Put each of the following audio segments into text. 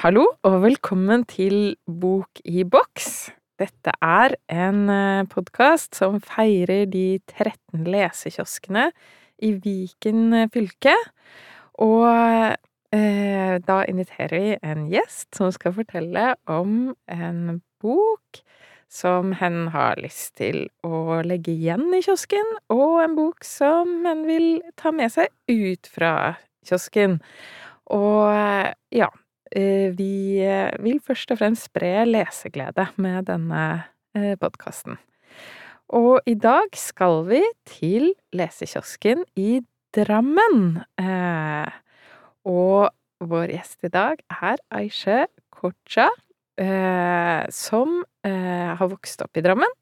Hallo, og velkommen til Bok i boks. Dette er en podkast som feirer de 13 lesekioskene i Viken fylke. Og eh, da inviterer vi en gjest som skal fortelle om en bok som hen har lyst til å legge igjen i kiosken, og en bok som hen vil ta med seg ut fra kiosken. Og ja, vi vil først og fremst spre leseglede med denne podkasten. Og i dag skal vi til lesekiosken i Drammen. Og vår gjest i dag er Aishe Kocha, som har vokst opp i Drammen.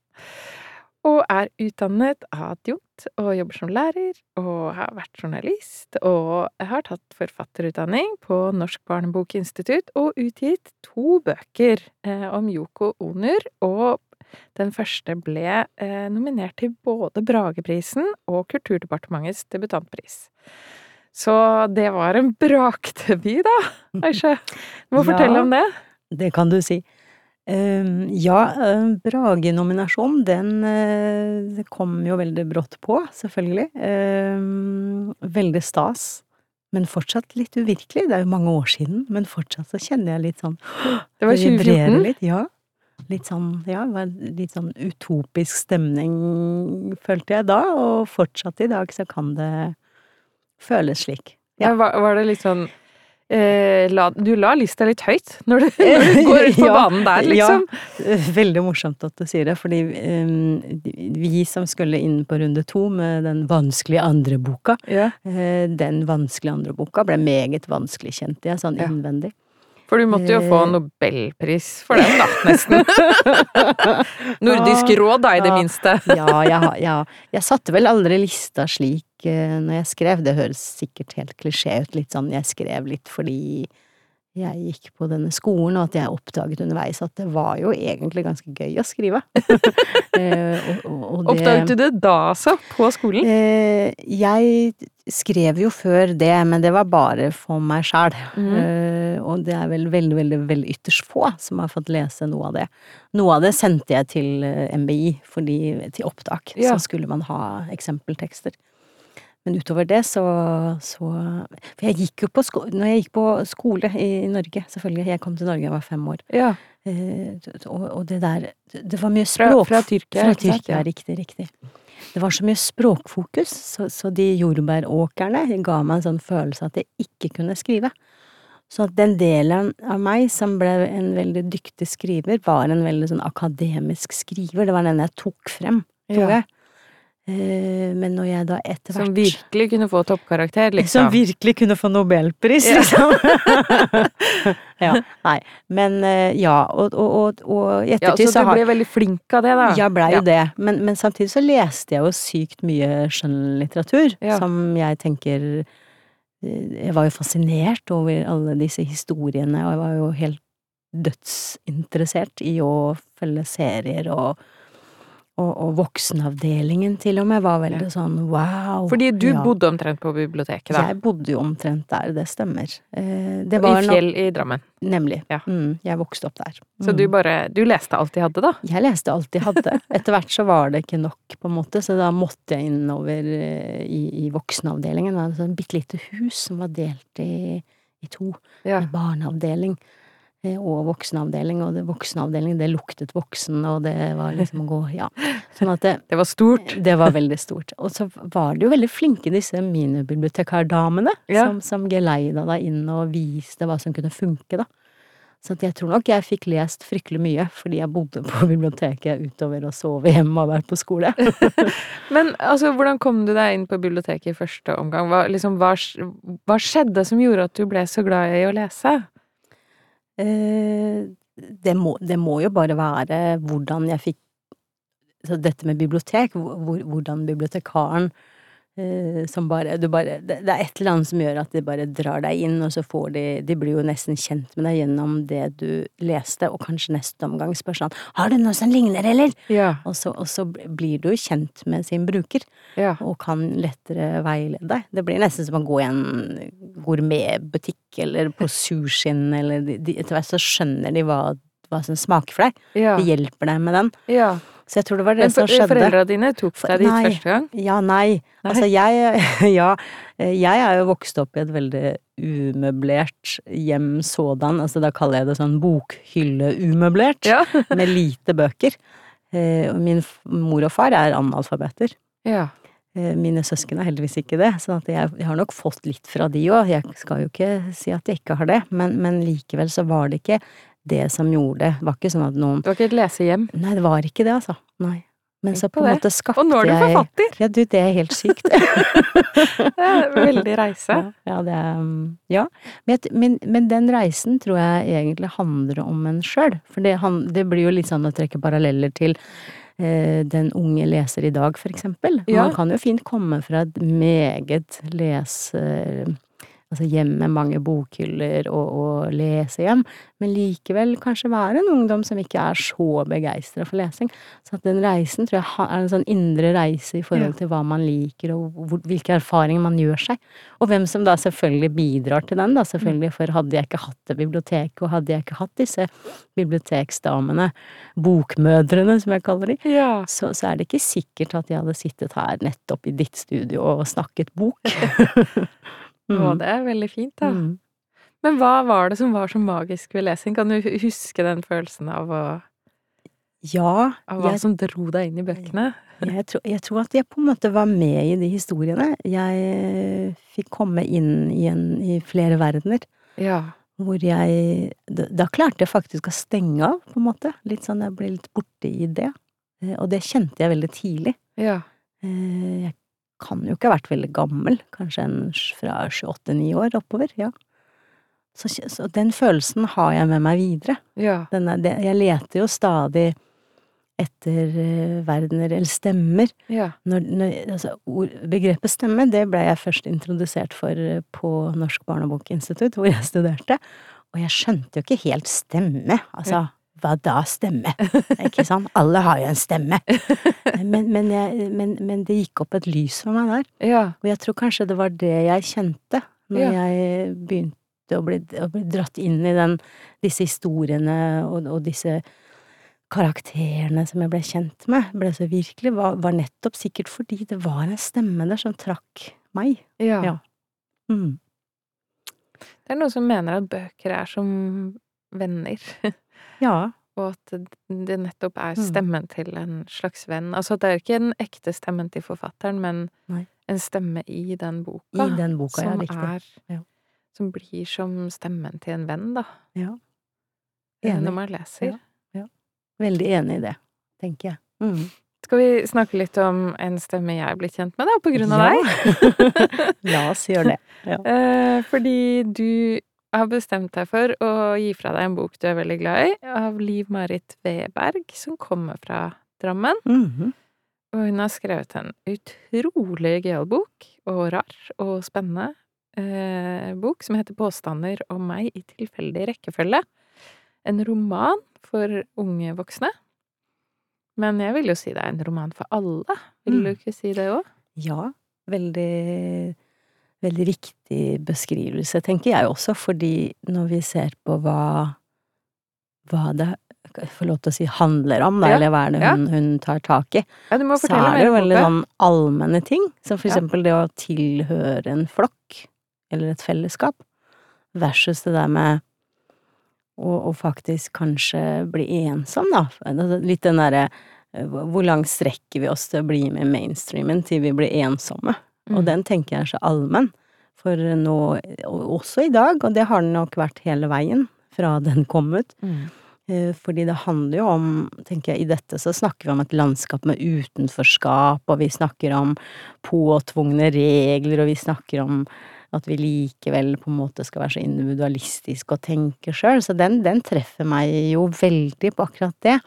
Og er utdannet adjunkt og jobber som lærer, og har vært journalist, og har tatt forfatterutdanning på Norsk barnebokinstitutt, og utgitt to bøker om Yoko Onur, og den første ble nominert til både Brageprisen og Kulturdepartementets debutantpris. Så det var en brakdebut, da, Aisha. Du må fortelle om det. Det kan du si. Ja, Brage-nominasjonen, den kom jo veldig brått på, selvfølgelig. Veldig stas. Men fortsatt litt uvirkelig. Det er jo mange år siden, men fortsatt så kjenner jeg litt sånn Det var 2014? Litt, ja. Litt sånn, ja, litt sånn utopisk stemning, følte jeg da, og fortsatt i dag så kan det føles slik. Ja, var, var det litt sånn eh, la, Du la lista litt høyt når du, når du går ut på Ja, banen der, liksom? Ja, veldig morsomt at du sier det, fordi um, vi som skulle inn på runde to med den vanskelige andre boka, Ja. eh, den vanskelige andre boka ble meget vanskelig, kjente jeg, sånn innvendig. For du måtte jo få Eh. nobelpris for den, da, nesten. Nordisk råd, da, i det minste. Ja, jeg, ja, jeg satte vel aldri lista slik eh, når jeg skrev, det høres sikkert helt klisjé ut, litt sånn jeg skrev litt fordi jeg gikk på denne skolen, og at jeg oppdaget underveis at det var jo egentlig ganske gøy å skrive. Eh, og, og, og det- Oppdaget du det da, altså? På skolen? Eh, jeg skrev jo før det, men det var bare for meg sjæl. Mm. Eh, og det er vel veldig, veldig, veldig ytterst få som har fått lese noe av det. Noe av det sendte jeg til eh, MBI, fordi til opptak Ja. så skulle man ha eksempeltekster. Men utover det så, så For jeg gikk jo på sko Når jeg gikk på skole i Norge, selvfølgelig, jeg kom til Norge, jeg var fem år, Ja. eh, og, og det der Det var mye språk fra Tyrkia, fra Tyrkia, ja. Riktig, riktig. Det var så mye språkfokus, så, så de jordbæråkrene ga meg en sånn følelse at jeg ikke kunne skrive. Så at den delen av meg som ble en veldig dyktig skriver, var en veldig sånn akademisk skriver. Det var den jeg tok frem, tror Ja. jeg. Eh, men når jeg da etter hvert Som virkelig kunne få toppkarakter, liksom. Som virkelig kunne få nobelpris, Ja. liksom. ja. Nei. Men eh, ja, og, og, og, i ja, ettertid så du ble veldig flink av det, da. Ja, blei Ja. jo det, men, men samtidig så leste jeg jo sykt mye skjønnlitteratur, Ja. som jeg tenker eh, Jeg var jo fascinert over alle disse historiene, og jeg var jo helt dødsinteressert i å følge serier og og, og voksenavdelingen til og med var veldig sånn wow. Fordi du ja. bodde omtrent på biblioteket, da. Jeg bodde jo omtrent der, det stemmer. Eh, det I Fjell i Drammen. Nemlig. Ja. Mm, jeg vokste opp der. Så Mm. du bare Du leste alt de hadde, da? Jeg leste alt de hadde. Etter hvert så var det ikke nok, på en måte, så da måtte jeg innover eh, i, i voksenavdelingen. Det var et sånt bitte lite hus som var delt i, i to. Ja. En barneavdeling og voksenavdeling, og det voksenavdeling, det luktet voksen, og det var liksom å gå Ja. Sånn at det, Det var stort. det var veldig stort. Og så var det jo veldig flinke disse minibibliotekardamene, Ja. som, som geleida deg inn og viste hva som kunne funke, da. Så jeg tror nok jeg fikk lest fryktelig mye, fordi jeg bodde på biblioteket utover å sove hjemme og vært på skole. Men altså, hvordan kom du deg inn på biblioteket i første omgang? Hva, liksom, hva, hva skjedde som gjorde at du ble så glad i å lese? Eh, det, må, det må jo bare være hvordan jeg fikk så dette med bibliotek, hvordan bibliotekaren som bare, du bare det, er et eller annet som gjør at de bare drar deg inn, og så får de De blir jo nesten kjent med deg gjennom det du leste, og kanskje neste omgang spør sånn Har du noe som ligner, eller? Ja. Og så, og så blir du jo kjent med sin bruker, Ja. og kan lettere veilede deg. Det blir nesten som å gå i en gourmetbutikk eller på sushien, eller de, etter hvert så skjønner de hva, hva som smaker for deg. Ja. De hjelper deg med den. ja. Så jeg tror det var det Men som skjedde. skjedde. foreldra dine tok deg dit nei. første gang? Ja, nei. Nei. Altså, jeg Ja, jeg er jo vokst opp i et veldig umøblert hjem sådan. Altså, da kaller jeg det sånn bokhylle-umøblert, Ja. med lite bøker. Eh, Min mor og far er analfabeter. ja. Eh, Mine søsken er heldigvis ikke det, så jeg, jeg har nok fått litt fra de òg. Jeg skal jo ikke si at jeg ikke har det, men, men likevel så var det ikke det som gjorde det. Det var ikke sånn at noen Det var ikke et lesehjem. Nei, det var ikke det, altså. Nei. Men så på på en måte skapte jeg Og nå er du jeg forfatter! Ja, du, det er helt sykt. Det er veldig reise. Ja, ja, det er Ja. Men, men, men den reisen tror jeg egentlig handler om en sjøl. For det, han, det blir jo litt sånn å trekke paralleller til eh, den unge leser i dag, for eksempel. Ja. Man kan jo fint komme fra et meget lese... Altså hjem med mange bokhyller og, og lesehjem, men likevel kanskje være en ungdom som ikke er så begeistra for lesing. Så den reisen tror jeg er en sånn indre reise i forhold til hva man liker og hvor, hvilke erfaringer man gjør seg. Og hvem som da selvfølgelig bidrar til den, da, selvfølgelig, for hadde jeg ikke hatt det biblioteket, og hadde jeg ikke hatt disse biblioteksdamene, bokmødrene som jeg kaller de, Ja. så, så er det ikke sikkert at jeg hadde sittet her nettopp i ditt studio og snakket bok. Å, det er veldig fint, da. Mm. Men hva var det som var så magisk ved lesing? Kan du huske den følelsen av, å, Ja, av hva jeg, som dro deg inn i bøkene? jeg, tror, jeg tror at jeg på en måte var med i de historiene. Jeg fikk komme inn i, en, i flere verdener. Ja. Hvor jeg da, da klarte jeg faktisk å stenge av, på en måte. Litt sånn, jeg ble litt borte i det. Eh, Og det kjente jeg veldig tidlig. Ja. Eh, Jeg kan jo ikke ha vært veldig gammel, kanskje en fra 28-9 år oppover, ja. Så, så den følelsen har jeg med meg videre. Ja. Den er, det, jeg leter jo stadig etter eh, verdener, eller stemmer. Ja. Når, når, altså, ord, begrepet stemme, det ble jeg først introdusert for eh, på Norsk barnebokinstitutt, hvor jeg studerte. Og jeg skjønte jo ikke helt stemme. Altså, hva da stemme? Ikke sant? Alle har jo en stemme. Men, men, jeg, men, men det gikk opp et lys for meg der. Ja. Og jeg tror kanskje det var det jeg kjente når Ja. jeg begynte å bli, å bli dratt inn i den, disse historiene og, og disse karakterene som jeg ble kjent med, ble så virkelig, var, var nettopp sikkert fordi det var en stemme der som trakk meg. ja. Ja. Mm. Det er noen som mener at bøker er som venner, Ja. og at det nettopp er Mm. stemmen til en slags venn. Altså, det er ikke den ekte stemmen til forfatteren, men Nei. en stemme i den boka. I den boka, ja, som riktig. er Ja. Som blir som stemmen til en venn, da. Ja. eh, Enig. Når man leser. Ja. Veldig enig i det, tenker jeg. Mm. Skal vi snakke litt om en stemme jeg er blitt kjent med, da, på grunn av Ja. deg? La oss gjøre det. Ja. fordi du har bestemt deg for å gi fra deg en bok du er veldig glad i, av Liv-Marit Weberg, som kommer fra Drammen. Mhm. Og hun har skrevet en utrolig gøyal bok, og rar og spennende eh, bok, som heter Påstander om meg i tilfeldig rekkefølge. En roman for unge voksne. Men jeg vil jo si det er en roman for alle. Vil Mm. du ikke si det òg? Ja, veldig Veldig riktig beskrivelse, tenker jeg også, fordi når vi ser på hva hva det får lov til å si handler om, da, Ja, eller hva er det ja. hun, hun tar tak i, Ja, så er det jo veldig sånn allmenne ting, som for eksempel det å tilhøre en flokk, eller et fellesskap, versus det der med å, å faktisk kanskje bli ensom, da. Altså, Litt den derre eh, Hvor langt strekker vi oss til å bli med mainstreamen til vi blir ensomme? Og Mm. den tenker jeg er så allmenn. For nå, også i dag, og det har den nok vært hele veien fra den kom ut. Mm. Eh, Fordi det handler jo om, tenker jeg, i dette så snakker vi om et landskap med utenforskap, og vi snakker om påtvungne regler, og vi snakker om at vi likevel på en måte skal være så individualistiske og tenke sjøl. Så den, den treffer meg jo veldig på akkurat det.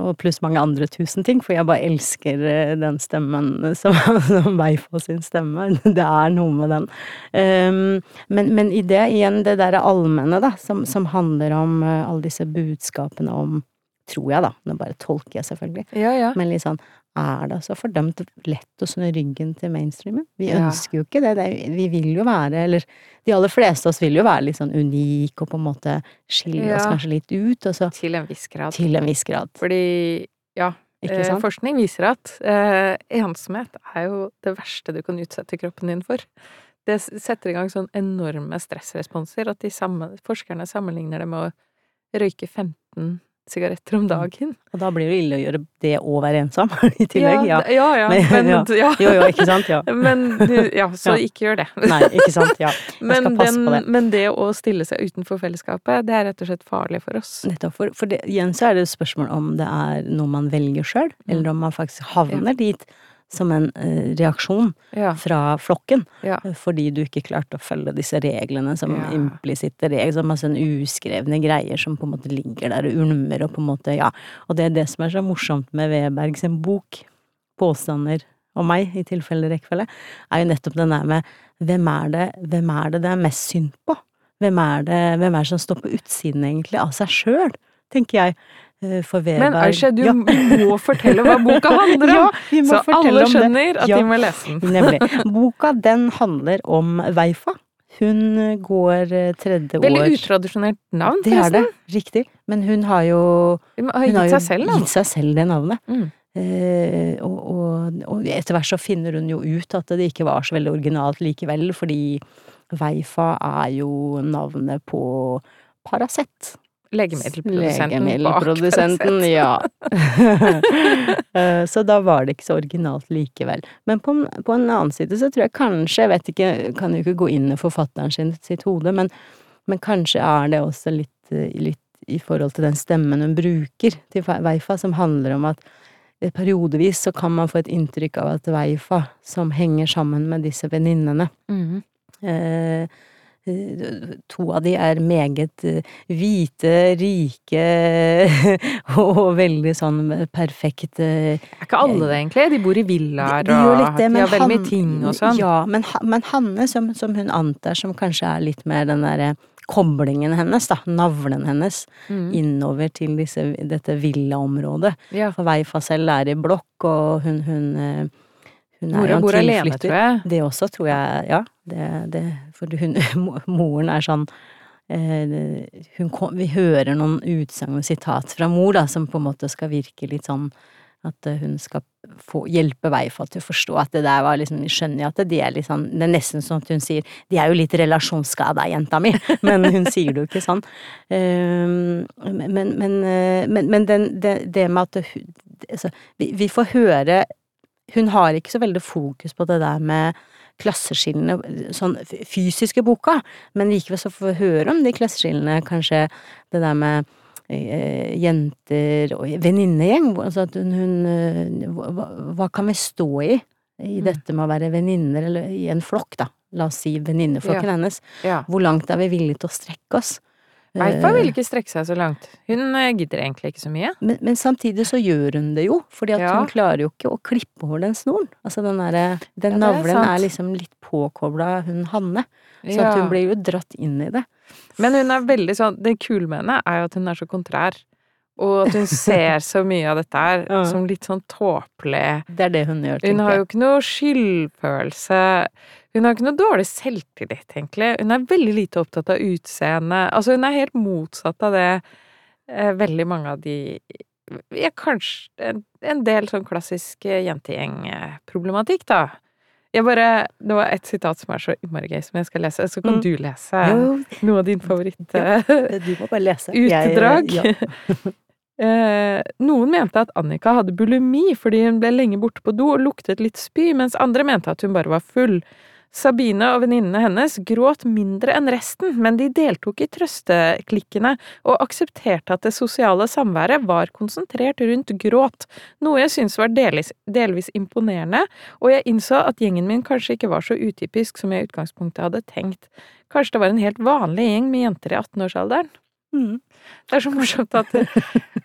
Og pluss mange andre tusen ting, for jeg bare elsker eh, den stemmen som, som Weifo sin stemme. Det er noe med den. Um, men, men i det igjen, det derre allmenne, da, som, som handler om uh, alle disse budskapene om Tror jeg, da. Nå bare tolker jeg, selvfølgelig. Ja, ja. Men litt sånn er det altså fordømt lett å snu ryggen til mainstreamen? Vi Ja. ønsker jo ikke det. det vi vil jo være, eller de aller fleste av oss vil jo være litt sånn unik og på en måte skille oss kanskje litt ut, og så Til en viss grad. til en viss grad. Fordi, ja, Ikke eh, forskning viser at eh, ensomhet er jo det verste du kan utsette kroppen din for. Det setter i gang sånn enorme stressresponser at de samme, forskerne sammenligner det med å røyke 15 sigaretter om dagen. Og da blir det ille å gjøre det og være ensom i tillegg. Ja. ja, ja. Men- Men, ja. Jo, jo, ikke sant? Ja. Men ja, så ikke gjør det. Nei, ikke sant? Ja. Men, skal passe den, på det. men det å stille seg utenfor fellesskapet, det er rett og slett farlig for oss. Nettopp. For, for det, igjen så er det et spørsmål om det er noe man velger sjøl, eller om man faktisk havner dit som en eh, reaksjon Ja. fra flokken. Ja. eh, Fordi du ikke klarte å følge disse reglene som Ja. implisitte regler, som masse uskrevne greier som på en måte ligger der og ulmer og på en måte, ja. Og det er det som er så morsomt med Weberg sin bok, Påstander om meg, i tilfelle rekkefølge, er jo nettopp den der med hvem er det, hvem er det det er mest synd på? Hvem er det, hvem er det som står på utsiden egentlig av seg sjøl, tenker jeg. Eh, For Weberg Men Aisha, du Ja. må fortelle hva boka handler om! Ja, så alle om det. skjønner at Ja. de må lese den. Nemlig. Boka, den handler om Weifa. Hun eh, går tredje tredje Veldig år utradisjonelt navn, Det er det, riktig. Men hun har jo Hun har Hun har gitt jo seg selv gitt seg selv det navnet. Mm. Eh, og, og, og etter hvert så finner hun jo ut at det ikke var så veldig originalt likevel, fordi Weifa er jo navnet på Paracet. Legemiddelprodusenten Legemiddelprodusenten, ja. Eh, så da var det ikke så originalt likevel. Men på, på en annen side så tror jeg kanskje, jeg vet ikke, kan jo ikke gå inn i forfatteren sin sitt hode, men, men kanskje er det også litt, eh, litt i forhold til den stemmen hun bruker til Weifa, som handler om at periodevis så kan man få et inntrykk av at Weifa, som henger sammen med disse venninnene. Eh, eh, to av de er meget eh, hvite, rike og veldig sånn perfekt eh, Er ikke alle det, egentlig? De bor i villaer, de, de og litt det, de har veldig mye ting og sånn. Ja, men, men Hanne, som, som hun antar, som kanskje er litt mer den derre koblingen hennes, da, navlen hennes, mm. innover til disse, dette villaområdet. Ja. For selv er i blokk, og hun, hun, eh, hun er Mora bor alene, tror jeg. Det også, tror jeg, ja. Det, det, for hun, moren er sånn eh, hun Vi hører noen utsagn og sitat fra mor, da, som på en måte skal virke litt sånn at eh, hun skal få, hjelpe vei for at du forstår at det der var liksom skjønner jo at det er litt sånn Det er nesten sånn at hun sier De er jo litt relasjonsskada, jenta mi, men hun sier det jo ikke sånn. Um, men, men, eh, men, men den, det, det med at altså, vi, vi får høre Hun har ikke så veldig fokus på det der med klasseskillene, sånn fysiske boka, men likevel så får vi høre om de klasseskillene, kanskje det der med eh, jenter og venninnegjeng, altså at hun, hun eh, hva, hva kan vi stå i i Mm. dette med å være venninner, eller i en flokk, da, la oss si venninneflokken hennes, Ja. hvor langt er vi villige til å strekke oss? Weifa Eh, vil ikke strekke seg så langt. Hun eh, gidder egentlig ikke så mye. Men, men samtidig så gjør hun det jo, fordi at Ja. hun klarer jo ikke å klippe over den snoren. Altså den derre Den Ja, navlen er er liksom litt påkobla hun Hanne, så Ja. at hun blir jo dratt inn i det. Men hun er veldig sånn Det kule med henne er jo at hun er så kontrær. Og at hun ser så mye av dette her Ja. som litt sånn tåpelig. Det er det hun gjør, tenker jeg. Hun har jo ikke noe skyldfølelse. Hun har ikke noe dårlig selvtillit, egentlig. Hun er veldig lite opptatt av utseende. Altså, hun er helt motsatt av det eh, veldig mange av de Ja, kanskje en, en del sånn klassisk eh, jentegjengproblematikk, da. Jeg bare Det var et sitat som er så innmari gøy, som jeg skal lese. Så kan Mm. du lese Jo, noe av din favoritt... Ja. eh, du må bare lese. Jeg- Utdrag. ja. Eh, noen mente at Annika hadde bulimi fordi hun ble lenge borte på do og luktet litt spy, mens andre mente at hun bare var full. Sabine og venninnene hennes gråt mindre enn resten, men de deltok i trøsteklikkene og aksepterte at det sosiale samværet var konsentrert rundt gråt, noe jeg syntes var delvis, delvis imponerende, og jeg innså at gjengen min kanskje ikke var så utypisk som jeg i utgangspunktet hadde tenkt. Kanskje det var en helt vanlig gjeng med jenter i 18-årsalderen? Mm. Det er så morsomt at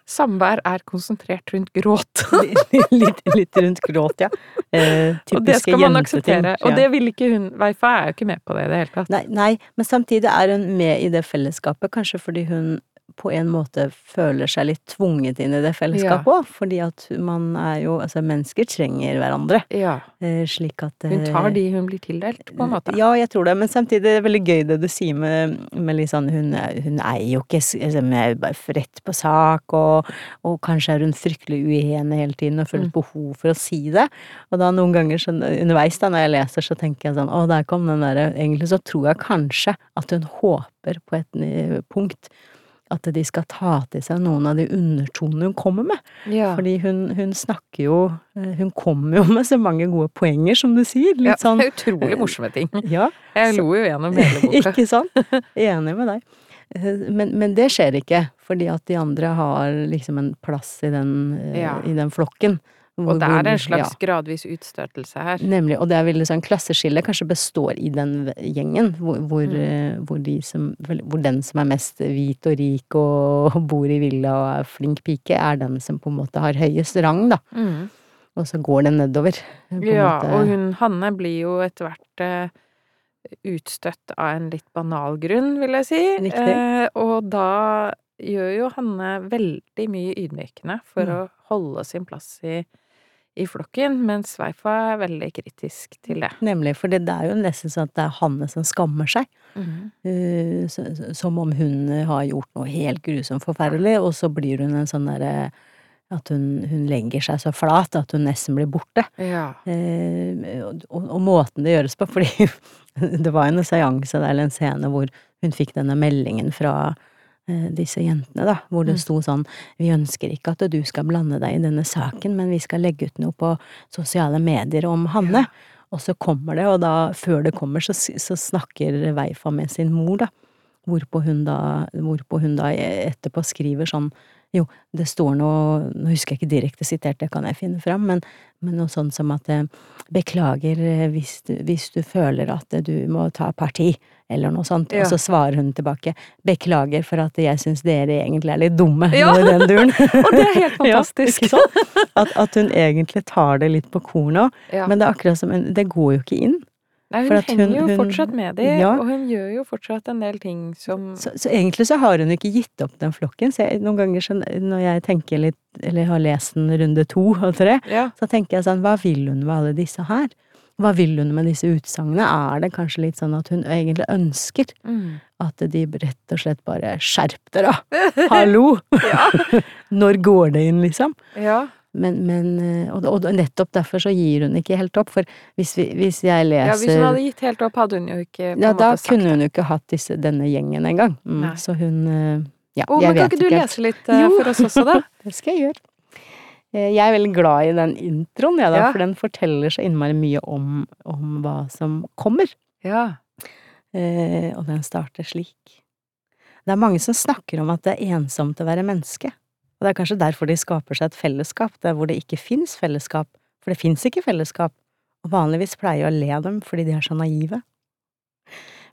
samvær er konsentrert rundt gråt. litt, litt rundt gråt, ja. Eh, og det skal man akseptere. akseptere. Og det vil ikke hun Weifa er jo ikke med på det i det hele tatt. Nei, nei, men samtidig er hun med i det fellesskapet, kanskje fordi hun på en måte føler seg litt tvunget inn i det fellesskapet òg. Fordi at man er jo Altså, mennesker trenger hverandre. Ja. Eh, slik at Hun tar eh, de hun blir tildelt, på en måte. Ja, jeg tror det, men samtidig er det veldig gøy det du sier med, med sånn hun, er- hun er jo ikke altså, hun er bare rett på sak, og, og kanskje er hun fryktelig uenig hele tiden og føler mm. behov for å si det. Og da noen ganger så, underveis da når jeg leser, så tenker jeg sånn å, der kom den derre Egentlig så tror jeg kanskje at hun håper på et eh, punkt at de skal ta til seg noen av de undertonene hun kommer med. Ja. Fordi hun, hun snakker jo eh, Hun kommer jo med så mange gode poenger, som du sier. Litt ja, sånn Utrolig morsomme ting. Ja, Jeg lo jo gjennom hele boka. ikke sant? Enig med deg. Eh, Men, men det skjer ikke, fordi at de andre har liksom en plass i den, eh, Ja. i den flokken. Hvor- Og det er en slags ja, gradvis utstøtelse her. Nemlig, og det er veldig sånn klasseskille kanskje består i den gjengen, hvor, hvor, Mm. eh, hvor, de som, hvor den som er mest hvit og rik og bor i villa og er flink pike, er den som på en måte har høyest rang, da. Mm. Og så går den nedover. på Ja, måte. og hun Hanne blir jo etter hvert eh, utstøtt av en litt banal grunn, vil jeg si. Eh, og da gjør jo Hanne veldig mye ydmykende for Mm. å holde sin plass i, i flokken, mens Sveifa er veldig kritisk til det. Nemlig, for det, det er jo nesten sånn at det er Hanne som skammer seg. Eh, uh, så- som om hun har gjort noe helt grusomt forferdelig, og så blir hun en sånn derre At hun, hun legger seg så flat at hun nesten blir borte. Ja. Eh, og, og, og måten det gjøres på, fordi det var en seanse eller en scene hvor hun fikk denne meldingen fra disse jentene, da, hvor det Mm. sto sånn Vi ønsker ikke at du skal blande deg i denne saken, men vi skal legge ut noe på sosiale medier om Hanne. Og så kommer det, og da, før det kommer, så, så snakker Veifa med sin mor, da. Hvorpå hun da, hvorpå hun da etterpå skriver sånn Jo, det står noe Nå husker jeg ikke direkte sitert, det kan jeg finne fram, men, men noe sånt som at eh, Beklager eh, hvis du, hvis du føler at eh, du må ta parti, eller noe sånt. Ja. Og så svarer hun tilbake Beklager for at jeg syns dere egentlig er litt dumme, Ja. i den duren. Og det er helt fantastisk! Ja. At, at hun egentlig tar det litt på kornet, Ja. men det er akkurat som hun Det går jo ikke inn. Nei, for hun henger hun- jo hun- fortsatt med dem, Ja. og hun gjør jo fortsatt en del ting som Så, så egentlig så har hun ikke gitt opp den flokken. Så jeg, noen ganger så, når jeg tenker litt, eller har lest den runde to og tre, Ja. så tenker jeg sånn, hva vil hun med alle disse her? Hva vil hun med disse utsagnene? Er det kanskje litt sånn at hun egentlig ønsker Mm. at de rett og slett bare skjerp dere, hallo! Ja. Når går det inn, liksom? ja. Men, men eh, og, og nettopp derfor så gir hun ikke helt opp, for hvis, vi, hvis jeg leser ja, hvis hun hadde gitt helt opp, hadde hun jo ikke Ja, da kunne hun jo ikke hatt disse, denne gjengen engang. Mm, så hun eh, Ja, Å, jeg men vet kan ikke du lese litt uh, for oss også, da? Det skal jeg gjøre. Eh, Jeg er veldig glad i den introen, jeg, da, Ja. for den forteller så innmari mye om, om hva som kommer. Ja. Eh, og den starter slik. Det er mange som snakker om at det er ensomt å være menneske. Og det er kanskje derfor de skaper seg et fellesskap, der hvor det ikke fins fellesskap. For det fins ikke fellesskap, og vanligvis pleier jeg å le av dem fordi de er så naive.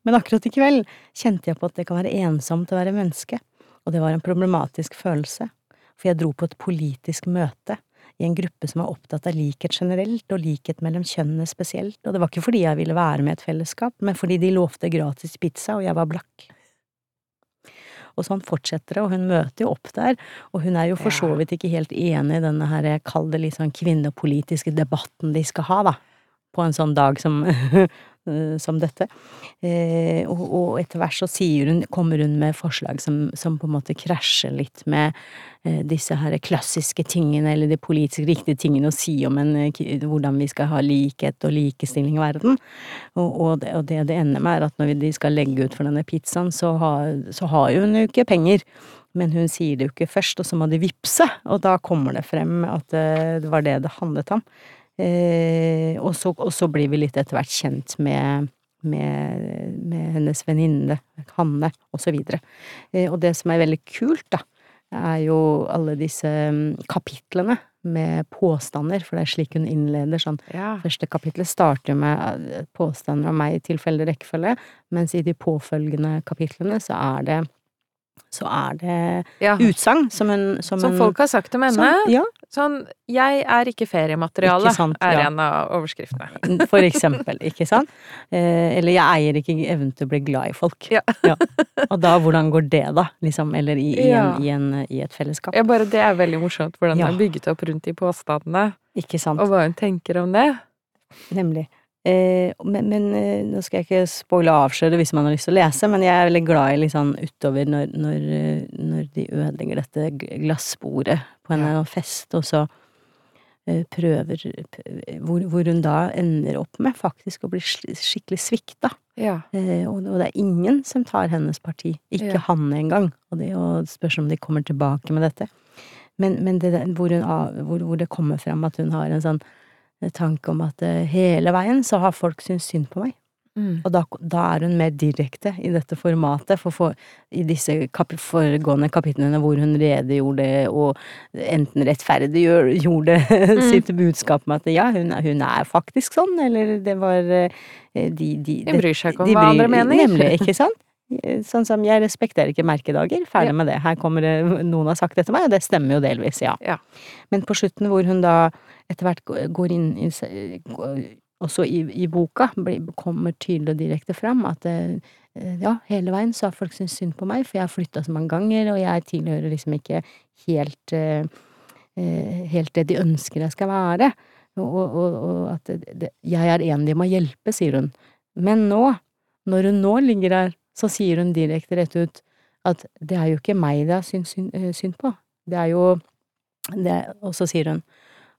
Men akkurat i kveld kjente jeg på at det kan være ensomt å være menneske, og det var en problematisk følelse, for jeg dro på et politisk møte i en gruppe som er opptatt av likhet generelt, og likhet mellom kjønnene spesielt, og det var ikke fordi jeg ville være med i et fellesskap, men fordi de lovte gratis pizza, og jeg var blakk. Og sånn fortsetter det, og hun møter jo opp der, og hun er jo for så vidt ikke helt enig i denne her, kall det litt sånn kvinnepolitiske debatten de skal ha, da, på en sånn dag som, som dette. Eh, og, og etter hvert så hun, kommer hun med forslag som, som på en måte krasjer litt med eh, disse her klassiske tingene, eller de politisk riktige tingene å si om en, eh, hvordan vi skal ha likhet og likestilling i verden. Og, og, det, og det det ender med er at når de skal legge ut for denne pizzaen, så har, så har hun jo ikke penger. Men hun sier det jo ikke først, og så må de vippse, og da kommer det frem at eh, det var det det handlet om. Eh, og, så, og så blir vi litt etter hvert kjent med, med, med hennes venninne, Hanne, og så videre. Eh, og det som er veldig kult, da, er jo alle disse mm, kapitlene med påstander, for det er slik hun innleder sånn Ja. Første kapitlet starter med eh, påstander om meg i tilfeldig rekkefølge, mens i de påfølgende kapitlene så er det så er det Ja. utsagn som hun Som, Som folk har sagt om henne. som- Ja, Sånn 'Jeg er ikke feriemateriale' Ikke sant, er ja. en av overskriftene. for eksempel, ikke sant? Eh, eller 'jeg eier ikke evnen til å bli glad i folk'. Ja. Og da, hvordan går det, da? Liksom, eller i, i, en, i, en, i et fellesskap. Ja, bare det er veldig morsomt, hvordan Ja. det er bygget opp rundt de påstandene, Ikke sant? og hva hun tenker om det. Nemlig. Eh, men men eh, nå skal jeg ikke spoile og avsløre hvis man har lyst til å lese, men jeg er veldig glad i litt sånn utover når, når, eh, når de ødelegger dette glassbordet på en Ja. fest, og så eh, prøver hvor, hvor hun da ender opp med faktisk å bli skikkelig svikta. Ja. Eh, og, og det er ingen som tar hennes parti. Ikke Ja. han engang. Og det og spørs om de kommer tilbake med dette. Men, men det, hvor, hun, hvor, hvor det kommer frem at hun har en sånn tanke om at eh, hele veien så har folk syntes synd på meg. Mm. Og da, da er hun mer direkte i dette formatet, for, for i disse kap foregående kapitlene hvor hun redegjorde og enten rettferdiggjorde sitt budskap med at ja, hun, er- hun er faktisk sånn, eller det var eh, de, de, De bryr seg ikke om hva andre mener. Nemlig, ikke sant? Sånn som jeg respekterer ikke merkedager, ferdig Ja. med det. Her kommer det, noen har sagt det til meg, og det stemmer jo delvis, ja. Ja. Men på slutten hvor hun da etter hvert går inn i også i, i boka blir, kommer tydelig og direkte fram at eh, ja, hele veien så har folk syntes synd på meg, for jeg har flytta så mange ganger, og jeg tilhører liksom ikke helt eh, eh, helt det de ønsker jeg skal være. Og, og, og, at det, jeg er en de må hjelpe, sier hun. Men nå, når hun nå ligger der, så sier hun direkte rett ut at det er jo ikke meg det er synd, synd, synd på. Det er jo det, Og så sier hun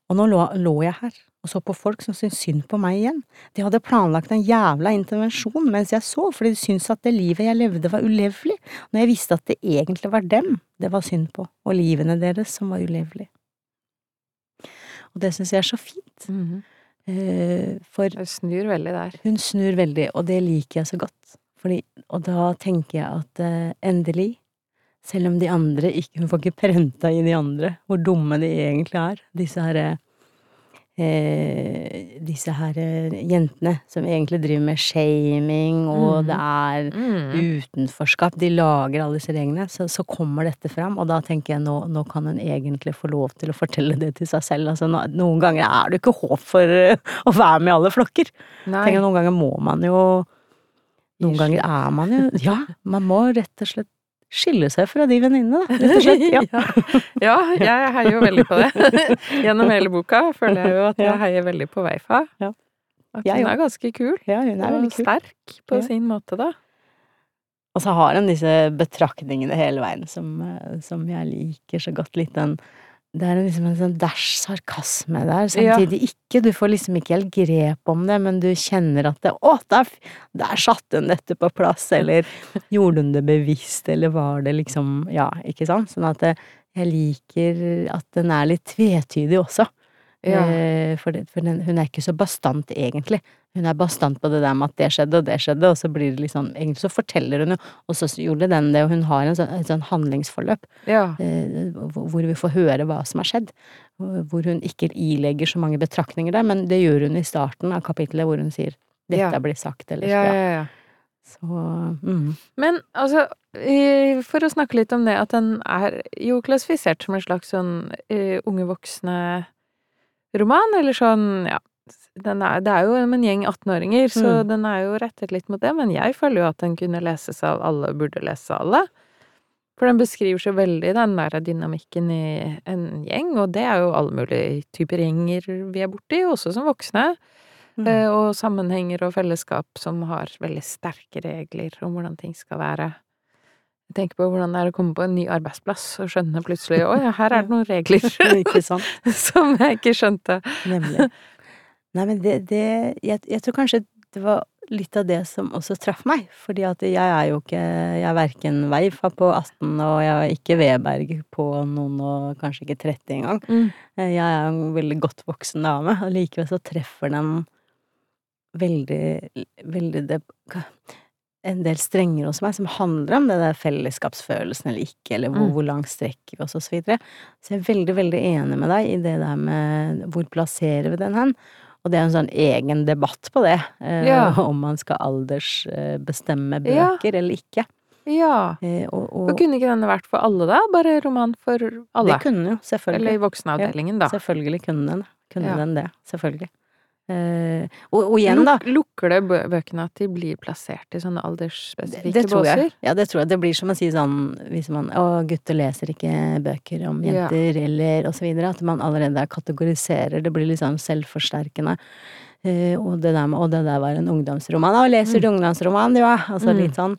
og nå lå, lå jeg her og så på folk som syntes synd på meg igjen. De hadde planlagt en jævla intervensjon mens jeg så, fordi de syntes at det livet jeg levde var ulevelig, når jeg visste at det egentlig var dem det var synd på, og livene deres som var ulevelig. Og det syns jeg er så fint, Mhm. eh, for Hun snur veldig der. hun snur veldig, og det liker jeg så godt. Fordi, og da tenker jeg at eh, endelig, selv om de andre ikke Hun får ikke prenta i de andre hvor dumme de egentlig er, disse her eh, Disse her eh, jentene som egentlig driver med shaming, og mm. det er Mm. utenforskap. De lager alle disse reglene. Så, så kommer dette fram, og da tenker jeg nå, nå kan hun egentlig få lov til å fortelle det til seg selv. Altså, no, noen ganger er det ikke håp for eh, å være med i alle flokker. Tenker, noen ganger må man jo Noen ganger er man jo Ja, man må rett og slett skille seg fra de venninnene. Rett og slett. Ja. ja, jeg heier jo veldig på det. Gjennom hele boka føler jeg jo at jeg heier veldig på Veifa. Ja. At hun er ganske kul. ja, hun er Og veldig kul. sterk på sin måte, da. Og så har hun disse betraktningene hele veien som, eh, som jeg liker så godt. Litt den Det er liksom en sånn dæsj sarkasme der, samtidig ikke. Du får liksom ikke helt grep om det, men du kjenner at det Å, der, der satte hun dette på plass, eller gjorde hun det bevisst, eller var det liksom Ja, ikke sant? Sånn at det, jeg liker at den er litt tvetydig også. Ja. Eh, for det, for den, hun er ikke så bastant, egentlig. Hun er bastant på det der med at det skjedde, og det skjedde, og så blir det liksom Egentlig så forteller hun jo, og så gjorde den det, og hun har en sånn, et sånn handlingsforløp Ja. eh, hvor vi får høre hva som har skjedd. Hvor hun ikke ilegger så mange betraktninger der, men det gjør hun i starten av kapitlet, hvor hun sier 'dette Ja. blir sagt', eller Ja, ja. ja, ja. Så mm. Men altså, for å snakke litt om det, at den er jo klassifisert som en slags sånn uh, unge voksne-roman, eller sånn, ja den er, Det er jo en gjeng 18-åringer, så Mm. den er jo rettet litt mot det, men jeg føler jo at den kunne leses av alle, burde lese av alle. For den beskriver så veldig den der dynamikken i en gjeng, og det er jo alle mulige typer gjenger vi er borti, også som voksne. Mm. Eh, Og sammenhenger og fellesskap som har veldig sterke regler om hvordan ting skal være. Jeg tenker på hvordan det er å komme på en ny arbeidsplass og skjønne plutselig å ja, her er det noen regler som jeg ikke skjønte. Nemlig. Nei, men det, det jeg, jeg tror kanskje det var litt av det som også traff meg. Fordi at jeg er jo ikke Jeg er verken Veifa på 18, og jeg er ikke Veberg på noen og kanskje ikke 30 engang. Mm. Eh, Jeg er en veldig godt voksen dame, og likevel så treffer den veldig Veldig det En del strenger hos meg som handler om det der fellesskapsfølelsen eller ikke, eller hvor, Mm. hvor langt strekker vi oss, og så videre. Så jeg er veldig, veldig enig med deg i det der med hvor plasserer vi den hen? Og det er en sånn egen debatt på det, eh, Ja. om man skal aldersbestemme Ja. bøker eller ikke. Ja. Eh, og, Og og kunne ikke denne vært for alle, da? Bare roman for alle? det kunne jo, selvfølgelig. Eller i voksenavdelingen, da. Selvfølgelig kunne den Kunne Ja. den det. Selvfølgelig. Eh, og, og igjen, da. Lukker det bøkene at de blir plassert i sånne aldersspesifikke det jeg. båser? Ja, det tror jeg. Det blir som å si sånn hvis man Å, gutter leser ikke bøker om Ja. jenter, eller og så videre. At man allerede kategoriserer. Det blir sånn selvforsterkende. Uh, og det der med Å, det der var en ungdomsroman. Å, leser du ungdomsroman? Ja. Altså Mm. litt sånn.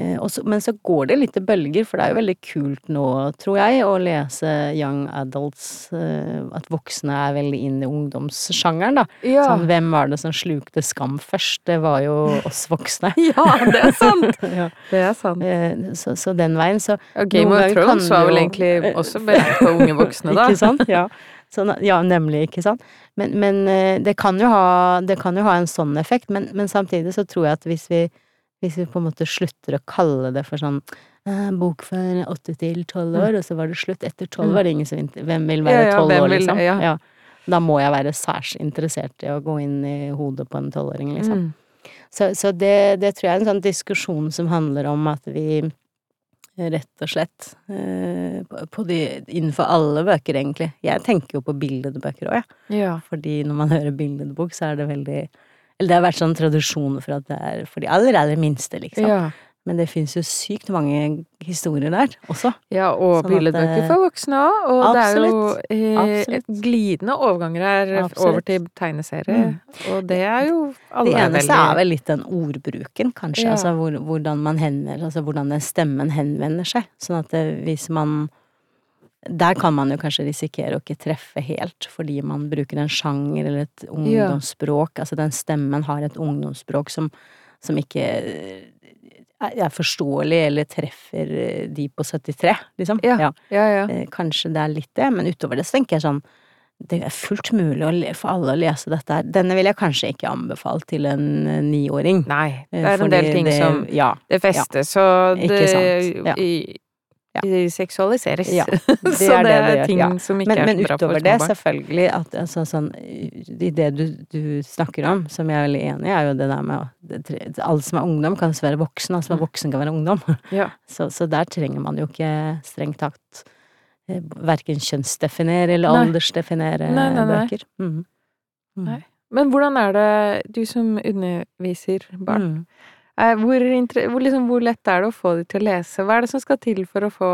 Eh, og så, men så går det litt i bølger, for det er jo veldig kult nå, tror jeg, å lese young adults. Eh, at voksne er veldig inn i ungdomssjangeren, da. Ja. Sånn, hvem var det som slukte Skam først? Det var jo oss voksne. ja, det er sant! ja. Det er sant. Eh, Så, så den veien, så Og Game of Thrones var vel egentlig også beregnet på unge voksne, da. Ikke sant? Ja. Så, ja, nemlig, ikke sant. Men, men det, kan jo ha, det kan jo ha en sånn effekt, men, men samtidig så tror jeg at hvis vi, hvis vi på en måte slutter å kalle det for sånn eh, bok for åtte til tolv år, og så var det slutt. Etter tolv Mm. var det ingen som Hvem vil være tolv år, liksom? ja. Da må jeg være særs interessert i å gå inn i hodet på en tolvåring, liksom. Mm. Så, så det, det tror jeg er en sånn diskusjon som handler om at vi rett og slett eh, på, de, innenfor alle bøker, egentlig. Jeg tenker jo på bildebøker òg, jeg. Ja. Fordi når man hører billedbok, så er det veldig Eller det har vært sånn tradisjon for at det er for de aller, aller minste, liksom. Ja. Men det fins jo sykt mange historier der også. ja, og Sånn billedbøker eh, for voksne òg. Og det er jo eh, glidende overganger her Absolutt. over til tegneserie. Mm. Og det er jo alle Det eneste er vel litt den ordbruken, kanskje. Ja. Altså hvor, hvordan man henvender Altså hvordan den stemmen henvender seg. Sånn at det, hvis man Der kan man jo kanskje risikere å ikke treffe helt, fordi man bruker en sjanger eller et ungdomsspråk. Altså den stemmen har et ungdomsspråk som, som ikke er er forståelig eller treffer de på 73, liksom. Ja. Ja, ja. Eh, Kanskje det er litt det, men utover det så tenker jeg sånn det er fullt mulig for alle å lese dette her. Denne vil jeg kanskje ikke anbefale til en eh, niåring. Nei, Eh, det er en del ting det- som Ja. Det festes, ja, Ikke det sant. Ja. i, Ja. De seksualiseres. Ja, det så er det det er det gjør, ting ja. som ikke Men, er men så bra for utover det, små barn. selvfølgelig, at altså, sånn I det du, du snakker om, som jeg er veldig enig i, er jo det der med at det alle som er ungdom, kan også være voksen, alle som er voksen, kan være ungdom. Ja. Så, så der trenger man jo ikke strengt tatt eh, verken kjønnsdefinere eller Nei. aldersdefinere Nei, nei, bøker. Mm. Mm. Men hvordan er det, du som underviser barn, Mhm. Eh, hvor, hvor, liksom, hvor lett er det å få de til å lese? Hva er det som skal til for å få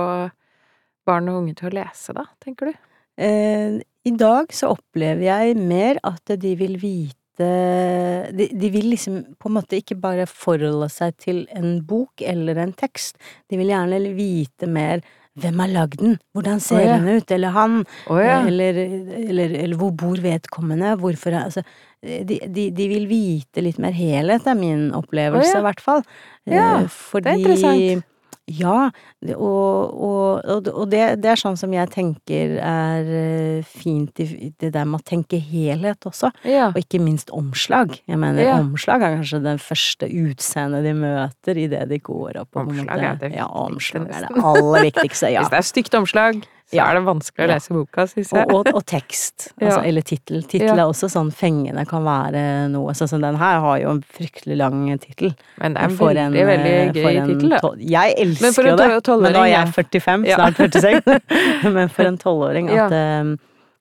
barn og unge til å lese, da, tenker du? Eh, I dag så opplever jeg mer at de vil vite de, de vil liksom på en måte ikke bare forholde seg til en bok eller en tekst. De vil gjerne vite mer hvem har lagd den, hvordan ser oh, ja. den ut, eller han, Oh, ja. eller, eller, eller hvor bor vedkommende, hvorfor Altså, de, de, de vil vite litt mer helhet, er min opplevelse, oh, ja. i hvert fall. Ja, det er interessant. Ja, og, og, og, det, det er sånn som jeg tenker er eh, fint i det der med å tenke helhet også, Ja. og ikke minst omslag. Jeg mener, Ja. omslag er kanskje det første utseendet de møter idet de går opp. Omslag er det Ja, omslag er det aller viktigste, ja. Hvis det er stygt omslag, så Ja. er det vanskelig å Ja. lese boka, syns jeg. Og, og, og tekst, altså, Ja. eller tittel. Tittel Ja. er også sånn fengende, kan være noe. Sånn som den her har jo en fryktelig lang tittel. Men det er en veldig, en, veldig eh, gøy en tittel, da. Jeg elsker jo det, men nå er jeg 45, Ja. snart 46. men for en tolvåring Ja. at, eh,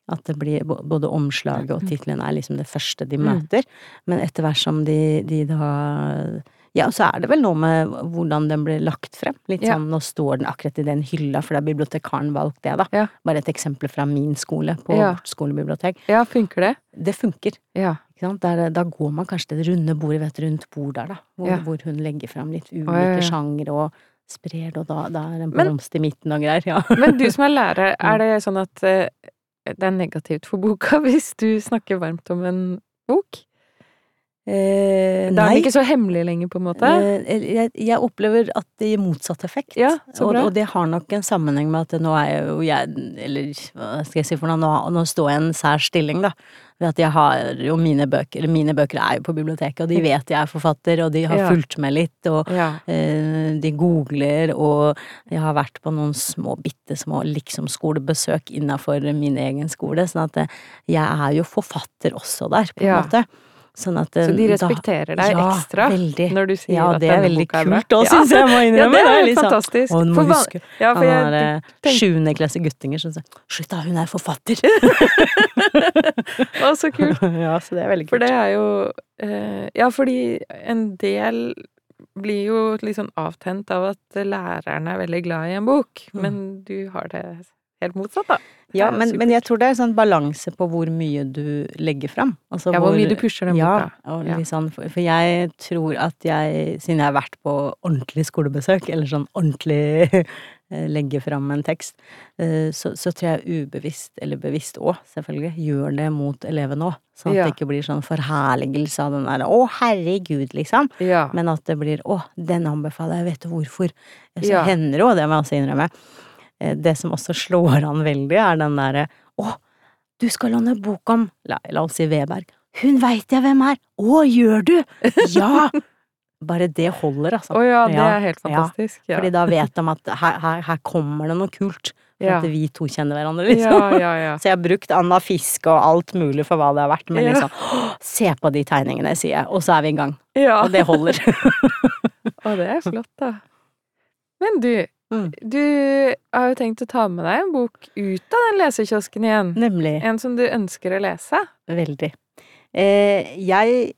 at det blir både omslaget og tittelen er liksom det første de Mm. møter. Men etter hvert som de, de da Ja, og så er det vel noe med hvordan den blir lagt frem. Litt Ja. sånn nå står den akkurat i den hylla, for da har bibliotekaren valgt det, da. Ja. Bare et eksempel fra min skole, på Ja. vårt skolebibliotek. Ja, funker det? Det funker. Ja. Ikke sant? Der, da går man kanskje til det runde bordet vet du, rundt bordet der, da. Hvor, Ja. hvor hun legger frem litt ulike ja, ja. sjangre og sprer det, og da, da er det en blomst i midten og greier. Ja. Men du som er lærer, er det sånn at eh, det er negativt for boka hvis du snakker varmt om en bok? Eh, Da er den ikke så hemmelig lenger, på en måte? Eh, jeg, jeg opplever at det gir motsatt effekt. Ja, og, og det har nok en sammenheng med at nå er jeg jo jeg Eller hva skal jeg si for noe, nå, nå står jeg i en sær stilling, da. Ved at jeg har jo mine bøker mine bøker er jo på biblioteket, og de vet jeg er forfatter, og de har Ja. fulgt med litt, og Ja. eh, de googler, og jeg har vært på noen små, bitte små liksom-skolebesøk innafor min egen skole, sånn at eh, jeg er jo forfatter også der, på en måte. Sånn at Så de da- respekterer deg ja, ekstra veldig. når du sier Ja, at boka er bra? Ja, det er veldig kult òg, Ja. syns jeg, må Ja, innrømme. det er sånn- fantastisk. Og du må For huske Ja, for han er tenk- sjuende klasse guttinger som sier 'slutt da, hun er forfatter'. Å, så kult. ja, så det er veldig kult. For det er jo eh, Ja, fordi en del blir jo litt sånn avtent av at læreren er veldig glad i en bok, Mm. men du har det helt motsatt, da. Ja, men, men jeg tror det er sånn balanse på hvor mye du legger fram. Altså Ja, hvor mye du pusher den ja, og Ja. sånn, for, jeg tror at jeg, siden jeg har vært på ordentlig skolebesøk, eller sånn ordentlig eh, legge fram en tekst, eh, så, så tror jeg ubevisst, eller bevisst òg, selvfølgelig, gjør det mot elevene òg. Sånn at Ja. det ikke blir sånn forherligelse av den derre 'å, herregud', liksom. Ja. Men at det blir 'å, den anbefaler jeg, vet du hvorfor'. Så Ja. hender det jo, det må jeg også innrømme. Eh, Det som også slår an veldig, er den derre 'å, du skal låne bok om', la, la oss si Weberg. 'Hun veit jeg hvem er'. 'Å, gjør du?' Ja! Bare det holder, altså. Å ja, det er helt fantastisk. Ja. Fordi da vet de at her, her, her kommer det noe kult. For Ja. at vi to kjenner hverandre, liksom. Ja, ja, ja. Så jeg har brukt Anna Fiske og alt mulig for hva det har vært, men liksom Se på de tegningene, sier jeg, og så er vi i gang. ja. Og det holder. Å, det er flott, da. Men du, Mm. du har jo tenkt å ta med deg en bok ut av den lesekiosken igjen. Nemlig. En som du ønsker å lese. Veldig. Eh, jeg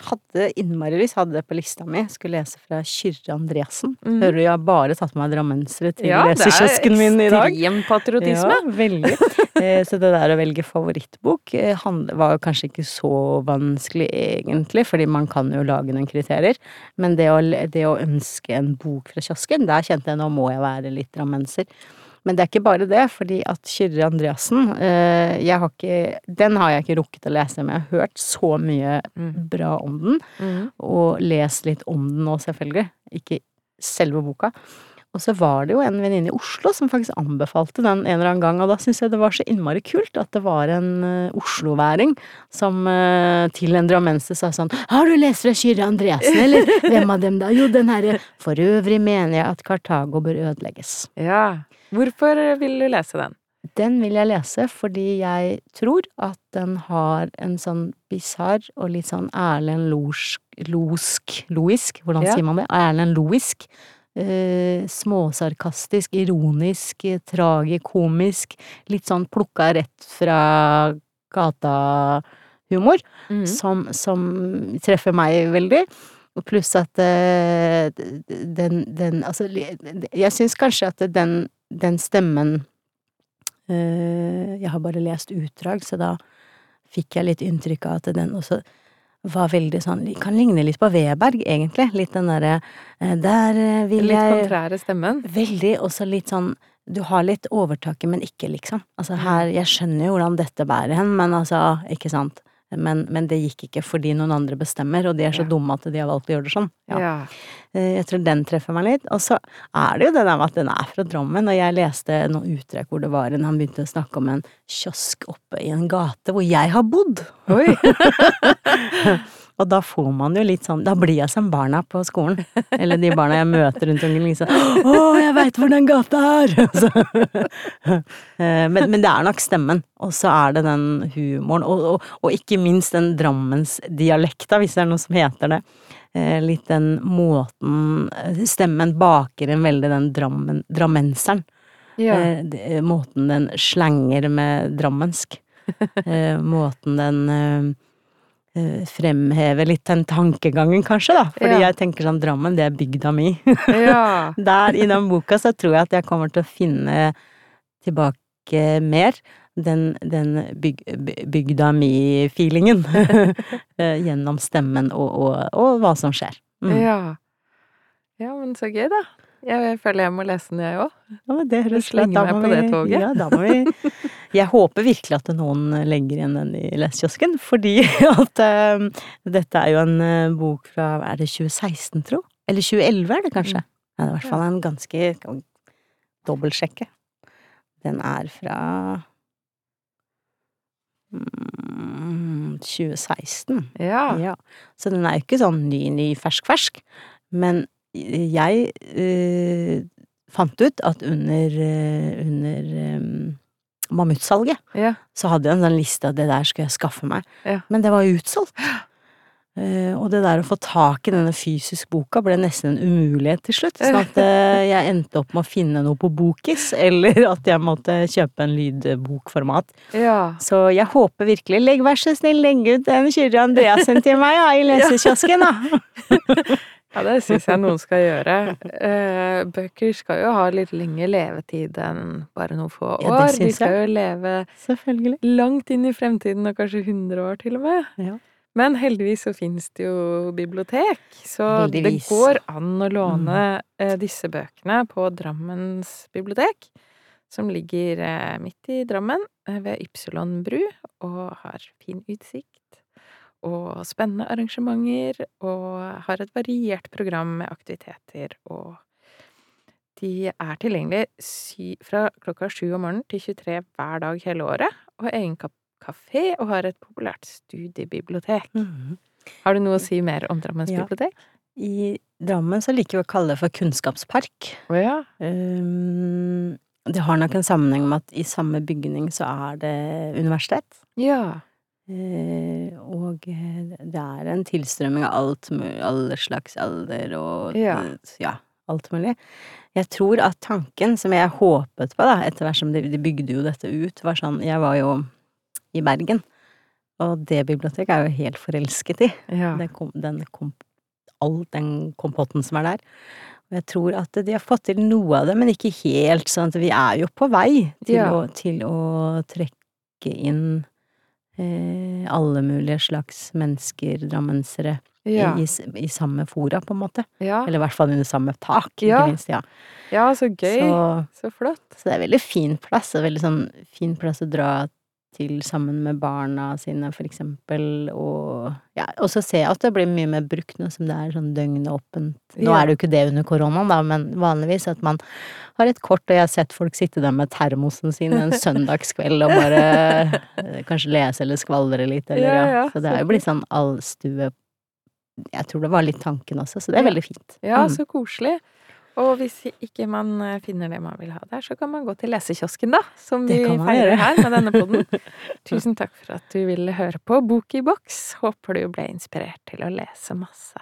hadde innmari lyst, hadde det på lista mi, skulle lese fra Kyrre Andreassen. Mm. Hører du, jeg har bare tatt med meg drammensere til Ja, det er lesekiosken min i dag. ekstrem patriotisme. Ja, veldig. Eh, Så det der å velge favorittbok eh, var kanskje ikke så vanskelig egentlig, fordi man kan jo lage noen kriterier. Men det å, det å ønske en bok fra kiosken, der kjente jeg nå må jeg være litt drammenser. Men det er ikke bare det, fordi at Kyrre Andreassen eh, har ikke, Den har jeg ikke rukket å lese, men jeg har hørt så mye Mm. bra om den Mm. og lest litt om den nå, selvfølgelig. Ikke selve boka. Og så var det jo en venninne i Oslo som faktisk anbefalte den en eller annen gang, og da syntes jeg det var så innmari kult at det var en uh, osloværing som uh, til en drammenser sa sånn Har du lest fra Kyrre Andresen, eller? Hvem av dem da? Jo, den herre For øvrig mener jeg at Kartago bør ødelegges. Ja. Hvorfor vil du lese den? Den vil jeg lese fordi jeg tror at den har en sånn bisarr og litt sånn Erlend Losk Loisk, hvordan Ja. sier man det? Erlend Loisk. Eh, småsarkastisk, ironisk, tragikomisk. Litt sånn plukka rett fra gata-humor, mm. som, som treffer meg veldig. Og pluss at eh, den, den Altså, jeg syns kanskje at den, den stemmen eh, Jeg har bare lest utdrag, så da fikk jeg litt inntrykk av at den også var veldig sånn Kan ligne litt på Weberg, egentlig. Litt den derre eh, Der eh, vil Litt jeg kontrære stemmen. Veldig, Også litt sånn Du har litt overtaket, men ikke, liksom. Altså her Jeg skjønner jo hvordan dette bærer hen, men altså, ikke sant. Men, men det gikk ikke fordi noen andre bestemmer, og de er så Ja. dumme at de har valgt å gjøre det sånn. Ja. Ja. Eh, Jeg tror den treffer meg litt. Og så er det jo det der med at den er fra Drammen, og jeg leste noen uttrekk hvor det var en Han begynte å snakke om en kiosk oppe i en gate hvor jeg har bodd. Oi! Og da får man jo litt sånn Da blir jeg som barna på skolen. Eller de barna jeg møter rundt omkring. Liksom. 'Å, jeg veit hvor den gata er!' Så, eh, men, men det er nok stemmen. Og så er det den humoren, og, og, og ikke minst den Drammensdialekta, hvis det er noe som heter det. Eh, Litt den måten Stemmen baker en veldig den drammen, drammenseren. Ja. Eh, Måten den slenger med drammensk. Eh, Måten den eh, fremhever litt den tankegangen, kanskje, da. Fordi Ja. jeg tenker sånn Drammen, det er bygda mi. ja. Der i den boka så tror jeg at jeg kommer til å finne tilbake mer. Den, den byg, bygda mi-feelingen. Eh, Gjennom stemmen og, og, og hva som skjer. Mm. Ja. Ja, men så gøy, da. Jeg føler jeg må lese den, jeg òg. Ja, det høres slenge meg på det toget. Ja, da må vi Jeg håper virkelig at noen legger igjen den i lesekiosken, fordi at um, dette er jo en eh, bok fra Er det 2016, tro? Eller 2011 er det kanskje? Ja, det er i hvert fall en ganske Dobbeltsjekke. Den er fra mm, 2016. Ja. Ja, så den er jo ikke sånn ny, ny, fersk, fersk. Men jeg eh, fant ut at under, under eh, mammutsalget Ja. så hadde jeg en sånn liste av det der skulle jeg skaffe meg. Ja. Men det var jo utsolgt. Uh, og det der å få tak i denne fysisk boka ble nesten en umulighet til slutt. Sånn at uh, jeg endte opp med å finne noe på Bokis, eller at jeg måtte kjøpe en lydbokformat. Ja. Så jeg håper virkelig Legg vær så snill, legg ut den Kyrre Andreassen til meg ja, i lesekiosken, da! Ja, det syns jeg noen skal gjøre. Eh, bøker skal jo ha litt lengre levetid enn bare noen få år. Ja, det år. De skal jo leve langt inn i fremtiden, og kanskje 100 år til og med. Ja. Men heldigvis så finnes det jo bibliotek, så Heldigvis. det går an å låne eh, disse bøkene på Drammens bibliotek, som ligger eh, midt i Drammen, ved Ypsilon bru, og har fin utsikt og spennende arrangementer, og har et variert program med aktiviteter, og de er tilgjengelige fra klokka sju om morgenen til 23 hver dag hele året, og har egen kafé og har et populært studiebibliotek. Mhm. Har du noe å si mer om Drammens Ja. bibliotek? I Drammen så liker vi å kalle det for kunnskapspark. Å ja. Um, det har nok en sammenheng med at i samme bygning så er det universitet. Ja. Eh, og eh, det er en tilstrømming av alt mulig, alle slags alder og Ja. ja, alt mulig. Jeg tror at tanken som jeg håpet på, da, etter hvert som de, de bygde jo dette ut, var sånn Jeg var jo i Bergen, og det biblioteket er jeg jo helt forelsket i. Ja. Den, kom, den kom, all den kompotten som er der. Og jeg tror at de har fått til noe av det, men ikke helt. sånn at vi er jo på vei til, Ja. å, til å trekke inn alle mulige slags mennesker, drammensere, Ja. i, i, samme fora, på en måte. ja. Eller i hvert fall under samme tak, Ja. ikke minst. Ja. ja, så gøy. Så, Så flott. så det er veldig fin plass, og veldig sånn fin plass å dra til sammen med barna sine, for eksempel, og ja, og så ser jeg at det blir mye mer brukt nå som det er sånn døgnåpent. Nå Ja. er det jo ikke det under koronaen, da, men vanligvis at man har et kort, og jeg har sett folk sitte der med termosen sin en søndagskveld og bare eh, kanskje lese eller skvaldre litt, eller Ja, ja. Så det er jo blitt sånn allstue Jeg tror det var litt tanken også, så det er veldig fint. Ja, Mm. så koselig. Og hvis ikke man eh, finner det man vil ha der, så kan man gå til lesekiosken, da. Som vi feirer her med denne podden. Tusen takk for at du ville høre på Bok i boks. Håper du ble inspirert til å lese masse.